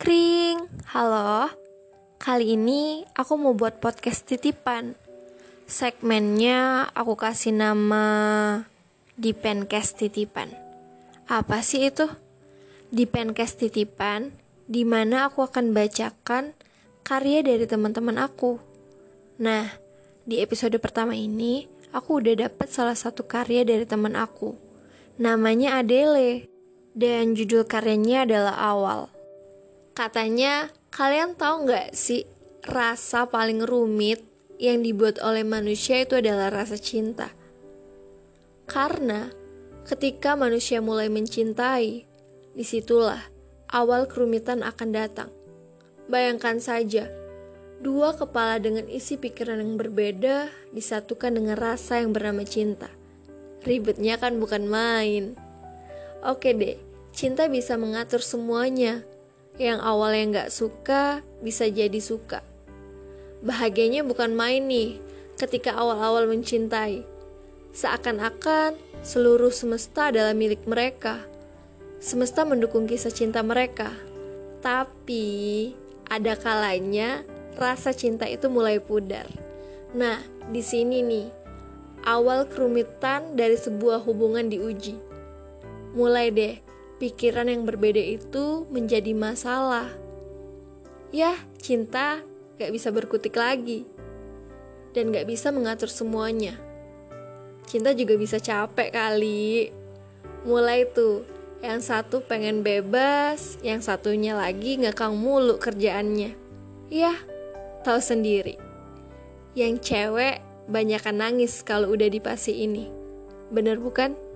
Kring, halo. Kali ini aku mau buat podcast titipan. Segmennya aku kasih nama di Pencast Titipan. Apa sih itu? Di Pencast Titipan, di mana aku akan bacakan karya dari teman-teman aku. Nah, di episode pertama ini, aku udah dapet salah satu karya dari teman aku. Namanya Adele, dan judul karyanya adalah Awal. Katanya, kalian tahu nggak sih rasa paling rumit yang dibuat oleh manusia itu adalah rasa cinta. Karena ketika manusia mulai mencintai, di situlah awal kerumitan akan datang. Bayangkan saja, dua kepala dengan isi pikiran yang berbeda disatukan dengan rasa yang bernama cinta. Ribetnya kan bukan main. Oke deh, cinta bisa mengatur semuanya, yang awalnya nggak suka bisa jadi suka. Bahagianya bukan main nih ketika awal-awal mencintai. Seakan-akan seluruh semesta adalah milik mereka. Semesta mendukung kisah cinta mereka. Tapi ada kalanya rasa cinta itu mulai pudar. Nah, di sini nih awal kerumitan dari sebuah hubungan diuji. Mulai deh pikiran yang berbeda itu menjadi masalah. Ya, cinta gak bisa berkutik lagi. Dan gak bisa mengatur semuanya. Cinta juga bisa capek kali. Mulai tuh, yang satu pengen bebas, yang satunya lagi ngekang mulu kerjaannya. Ya, tahu sendiri. Yang cewek banyakan nangis kalau udah dipasi ini. Bener bukan?